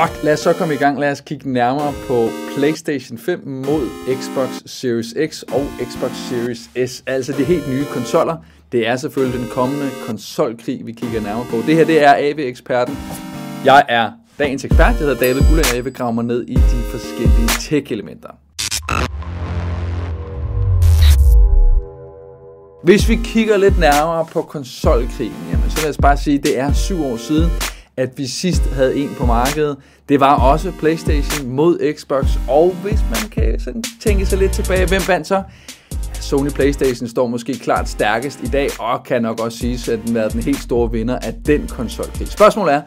Godt, lad os så komme i gang. Lad os kigge nærmere på PlayStation 5 mod Xbox Series X og Xbox Series S, altså de helt nye konsoller. Det er selvfølgelig den kommende konsolkrig, vi kigger nærmere på. Det her det er AV-eksperten. Jeg er dagens ekspert, jeg hedder David Gulland, og jeg vil grave mig ned i de forskellige tech-elementer. Hvis vi kigger lidt nærmere på konsolkrigen, jamen, så lad os bare sige, at det er syv år siden, at vi sidst havde en på markedet. Det var også PlayStation mod Xbox, og hvis man kan sådan tænke sig lidt tilbage, hvem vandt så? Sony PlayStation står måske klart stærkest i dag, og kan nok også sige, at den er den helt store vinder af den konsolkrig. Spørgsmålet er,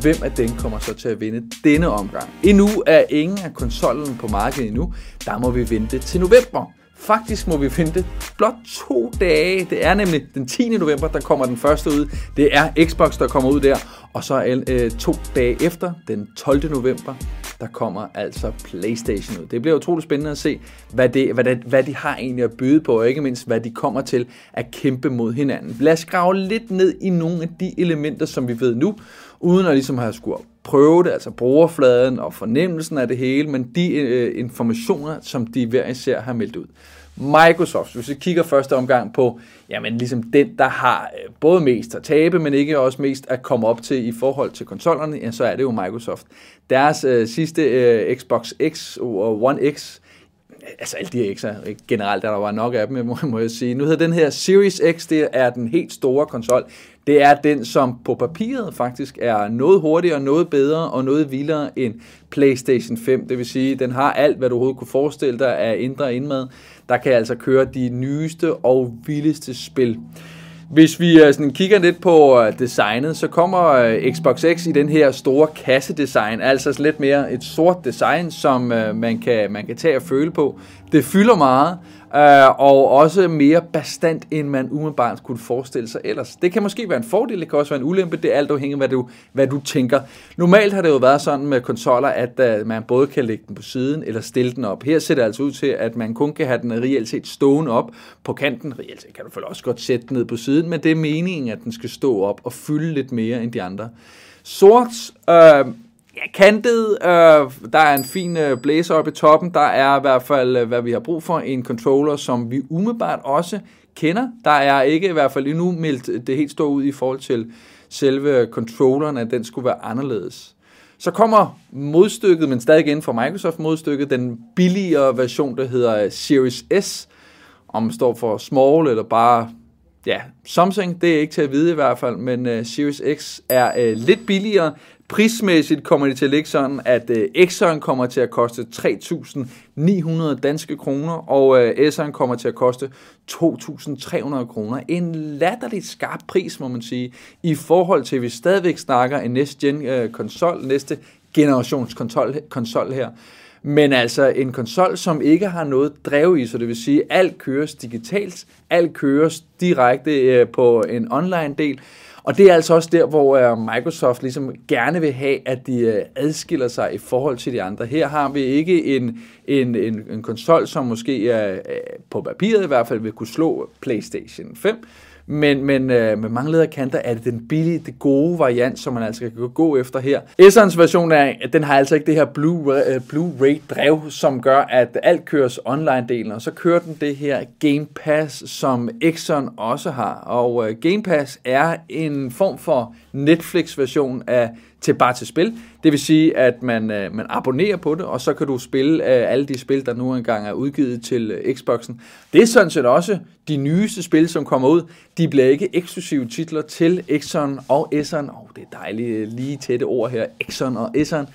hvem af dem kommer så til at vinde denne omgang? Endnu er ingen af konsollen på markedet endnu. Der må vi vente til november. Faktisk må vi vente blot to dage. Det er nemlig den 10. november, der kommer den første ud. Det er Xbox, der kommer ud der. Og så øh, to dage efter, den 12. november, der kommer altså PlayStation ud. Det bliver utroligt spændende at se, hvad, det, hvad, det, hvad de har egentlig at byde på, og ikke mindst, hvad de kommer til at kæmpe mod hinanden. Lad os grave lidt ned i nogle af de elementer, som vi ved nu, uden at ligesom have skulle prøve det, altså brugerfladen og fornemmelsen af det hele, men de øh, informationer, som de hver især har meldt ud. Microsoft, hvis vi kigger første omgang på, jamen ligesom den, der har øh, både mest at tabe, men ikke også mest at komme op til i forhold til konsollerne, ja, så er det jo Microsoft. Deres øh, sidste øh, Xbox X og One X, altså alle de her X'er, generelt der var nok af dem, må, må jeg sige. Nu hedder den her Series X, det er den helt store konsol. Det er den, som på papiret faktisk er noget hurtigere, noget bedre og noget vildere end PlayStation 5. Det vil sige, den har alt, hvad du overhovedet kunne forestille dig af indre indmad. Der kan altså køre de nyeste og vildeste spil. Hvis vi øh, sådan kigger lidt på øh, designet, så kommer øh, Xbox X i den her store kassedesign, altså lidt mere et sort design, som man kan, man kan tage og føle på. Det fylder meget, øh, og også mere bestand, end man umiddelbart kunne forestille sig ellers. Det kan måske være en fordel, det kan også være en ulempe, det er alt afhængigt af, hvad du, hvad du tænker. Normalt har det jo været sådan med konsoller, at øh, man både kan lægge den på siden eller stille den op. Her ser det altså ud til, at man kun kan have den reelt set stående op på kanten. Reelt set kan du også godt sætte den ned på siden, men det er meningen, at den skal stå op og fylde lidt mere end de andre. Sort øh, kantet. Øh, der er en fin øh, blæser oppe i toppen. Der er i hvert fald, øh, hvad vi har brug for, en controller, som vi umiddelbart også kender. Der er ikke i hvert fald endnu meldt det helt store ud i forhold til selve controlleren, at den skulle være anderledes. Så kommer modstykket, men stadig inden for Microsoft modstykket, den billigere version, der hedder Series S, om det står for small eller bare ja, something, det er ikke til at vide i hvert fald, men uh, Series X er uh, lidt billigere. Prismæssigt kommer det til at ligge sådan, at uh, X'eren kommer til at koste 3.900 danske kroner, og uh, S'eren kommer til at koste 2.300 kroner. En latterligt skarp pris, må man sige, i forhold til, at vi stadigvæk snakker en next-gen uh, konsol, næste generations konsol, konsol her. Men altså en konsol, som ikke har noget drev i, så det vil sige, at alt køres digitalt, alt køres direkte øh, på en online del, og det er altså også der, hvor øh, Microsoft ligesom gerne vil have, at de øh, adskiller sig i forhold til de andre. Her har vi ikke en, en, en, en konsol, som måske er, på papiret i hvert fald vil kunne slå PlayStation 5, men, men øh, med mange lederkanter er det den billige, det gode variant, som man altså kan gå efter her. S'ernes version af, den har altså ikke det her øh, Blu-ray Blu drev, som gør, at alt køres online-delen, og så kører den det her Game Pass, som Exxon også har. Og øh, Game Pass er en form for Netflix-version af til bare til spil. Det vil sige, at man, øh, man abonnerer på det, og så kan du spille øh, alle de spil, der nu engang er udgivet til øh, Xboxen. Det er sådan set også de nyeste spil, som kommer ud. De bliver ikke eksklusive titler til X'eren og S'eren. Åh, oh, det er dejligt øh, lige tætte ord her. X'eren og S'eren.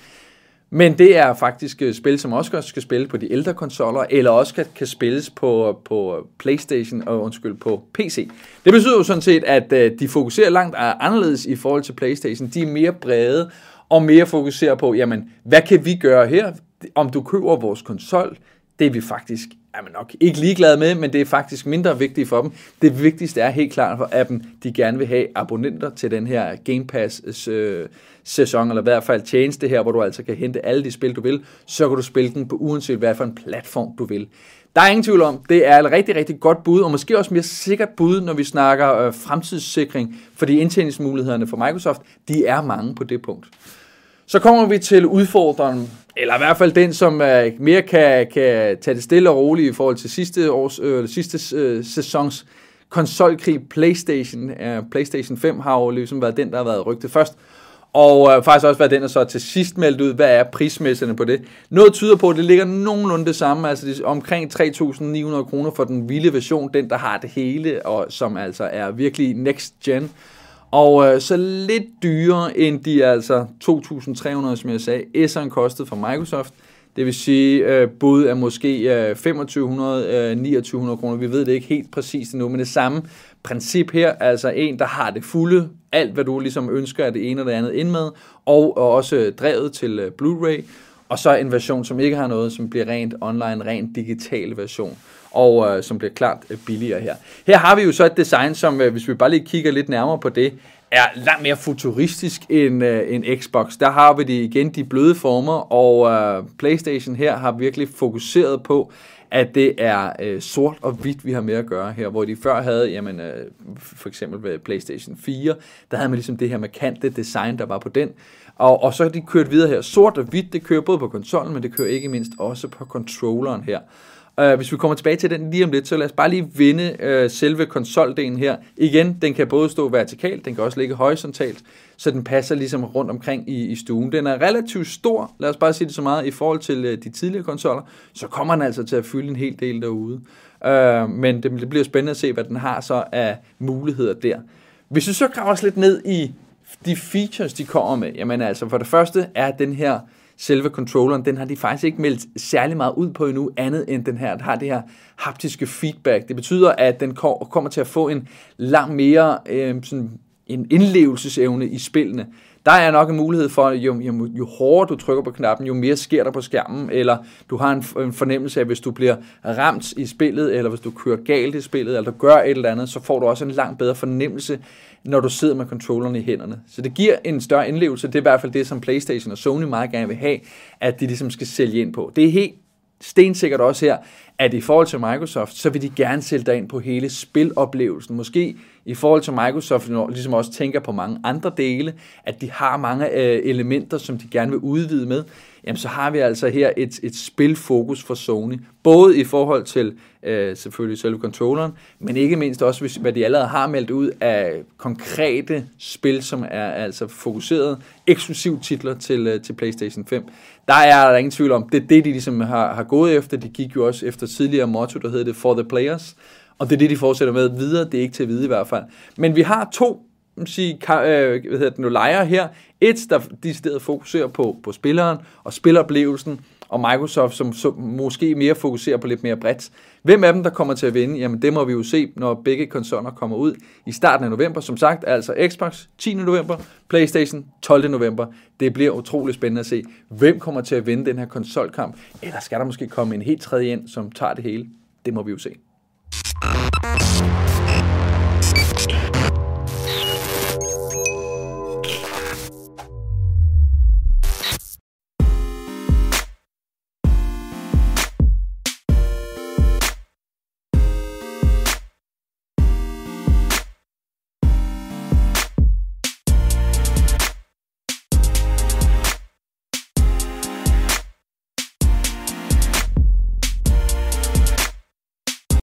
Men det er faktisk spil, som også skal spille på de ældre konsoller, eller også kan, kan spilles på, på PlayStation og undskyld, på PC. Det betyder jo sådan set, at øh, de fokuserer langt anderledes i forhold til PlayStation. De er mere brede og mere fokuserer på, jamen, hvad kan vi gøre her? Om du køber vores konsol, det er vi faktisk er man nok ikke ligeglad med, men det er faktisk mindre vigtigt for dem. Det vigtigste er helt klart for appen, de gerne vil have abonnenter til den her Game Pass øh, sæson, eller i hvert fald tjeneste her, hvor du altså kan hente alle de spil, du vil, så kan du spille den på uanset hvad for en platform, du vil. Der er ingen tvivl om, det er et rigtig, rigtig godt bud, og måske også mere sikkert bud, når vi snakker øh, fremtidssikring, fordi indtjeningsmulighederne for Microsoft, de er mange på det punkt. Så kommer vi til udfordreren, eller i hvert fald den, som uh, mere kan, kan tage det stille og roligt i forhold til sidste, års, øh, sidste øh, sæsons konsolkrig PlayStation. Uh, PlayStation 5 har jo ligesom været den, der har været rygtet først. Og øh, faktisk også været den, der så til sidst meldt ud, hvad er prismæsserne på det. Noget tyder på, at det ligger nogenlunde det samme, altså det er omkring 3.900 kroner for den vilde version, den der har det hele, og som altså er virkelig next gen. Og øh, så lidt dyrere end de altså 2.300, som jeg sagde, S'eren kostede fra Microsoft. Det vil sige, øh, bud er måske øh, 2500, øh, 2900 kroner. Vi ved det ikke helt præcist endnu, men det samme princip her, altså en, der har det fulde, alt hvad du ligesom ønsker af det ene eller det andet ind med, og, og også drevet til øh, Blu-ray, og så en version, som ikke har noget, som bliver rent online, rent digital version og øh, som bliver klart øh, billigere her. Her har vi jo så et design, som øh, hvis vi bare lige kigger lidt nærmere på det, er langt mere futuristisk end, øh, end Xbox. Der har vi de, igen de bløde former, og øh, PlayStation her har virkelig fokuseret på, at det er øh, sort og hvidt, vi har med at gøre her, hvor de før havde, jamen, øh, for eksempel ved PlayStation 4, der havde man ligesom det her markante design, der var på den, og, og så har de kørt videre her. Sort og hvidt, det kører både på konsollen, men det kører ikke mindst også på controlleren her. Øh, hvis vi kommer tilbage til den lige om lidt, så lad os bare lige vinde øh, selve konsoldelen her. Igen, den kan både stå vertikalt, den kan også ligge horisontalt, så den passer ligesom rundt omkring i, i stuen. Den er relativt stor, lad os bare sige det så meget, i forhold til øh, de tidligere konsoller, så kommer den altså til at fylde en hel del derude. Øh, men det, det bliver spændende at se, hvad den har så af muligheder der. Hvis vi så graver os lidt ned i de features, de kommer med, jamen altså for det første er den her selve controlleren, den har de faktisk ikke meldt særlig meget ud på endnu, andet end den her, der har det her haptiske feedback. Det betyder, at den kommer til at få en langt mere øh, sådan en indlevelsesevne i spillene. Der er nok en mulighed for, at jo, jo, jo hårdere du trykker på knappen, jo mere sker der på skærmen, eller du har en, en fornemmelse af, at hvis du bliver ramt i spillet, eller hvis du kører galt i spillet, eller du gør et eller andet, så får du også en langt bedre fornemmelse når du sidder med controlleren i hænderne. Så det giver en større indlevelse. Det er i hvert fald det, som PlayStation og Sony meget gerne vil have, at de ligesom skal sælge ind på. Det er helt stensikkert også her, at i forhold til Microsoft, så vil de gerne sælge dig ind på hele spiloplevelsen. Måske i forhold til Microsoft, ligesom også tænker på mange andre dele, at de har mange øh, elementer, som de gerne vil udvide med jamen så har vi altså her et, et spilfokus for Sony. Både i forhold til øh, selvfølgelig selve controlleren, men ikke mindst også, hvis, hvad de allerede har meldt ud af konkrete spil, som er altså fokuseret eksklusiv titler til, øh, til PlayStation 5. Der er der ingen tvivl om, det er det, de ligesom har, har gået efter. De gik jo også efter tidligere motto, der hedder det For the Players. Og det er det, de fortsætter med videre. Det er ikke til at vide i hvert fald. Men vi har to sige, øh, hvad hedder det nu, lejer her. Et, der decideret fokuserer på, på spilleren og spiloplevelsen, og Microsoft, som, så, måske mere fokuserer på lidt mere bredt. Hvem af dem, der kommer til at vinde? Jamen, det må vi jo se, når begge koncerner kommer ud i starten af november. Som sagt, altså Xbox 10. november, PlayStation 12. november. Det bliver utrolig spændende at se, hvem kommer til at vinde den her konsolkamp. Eller skal der måske komme en helt tredje ind, som tager det hele? Det må vi jo se.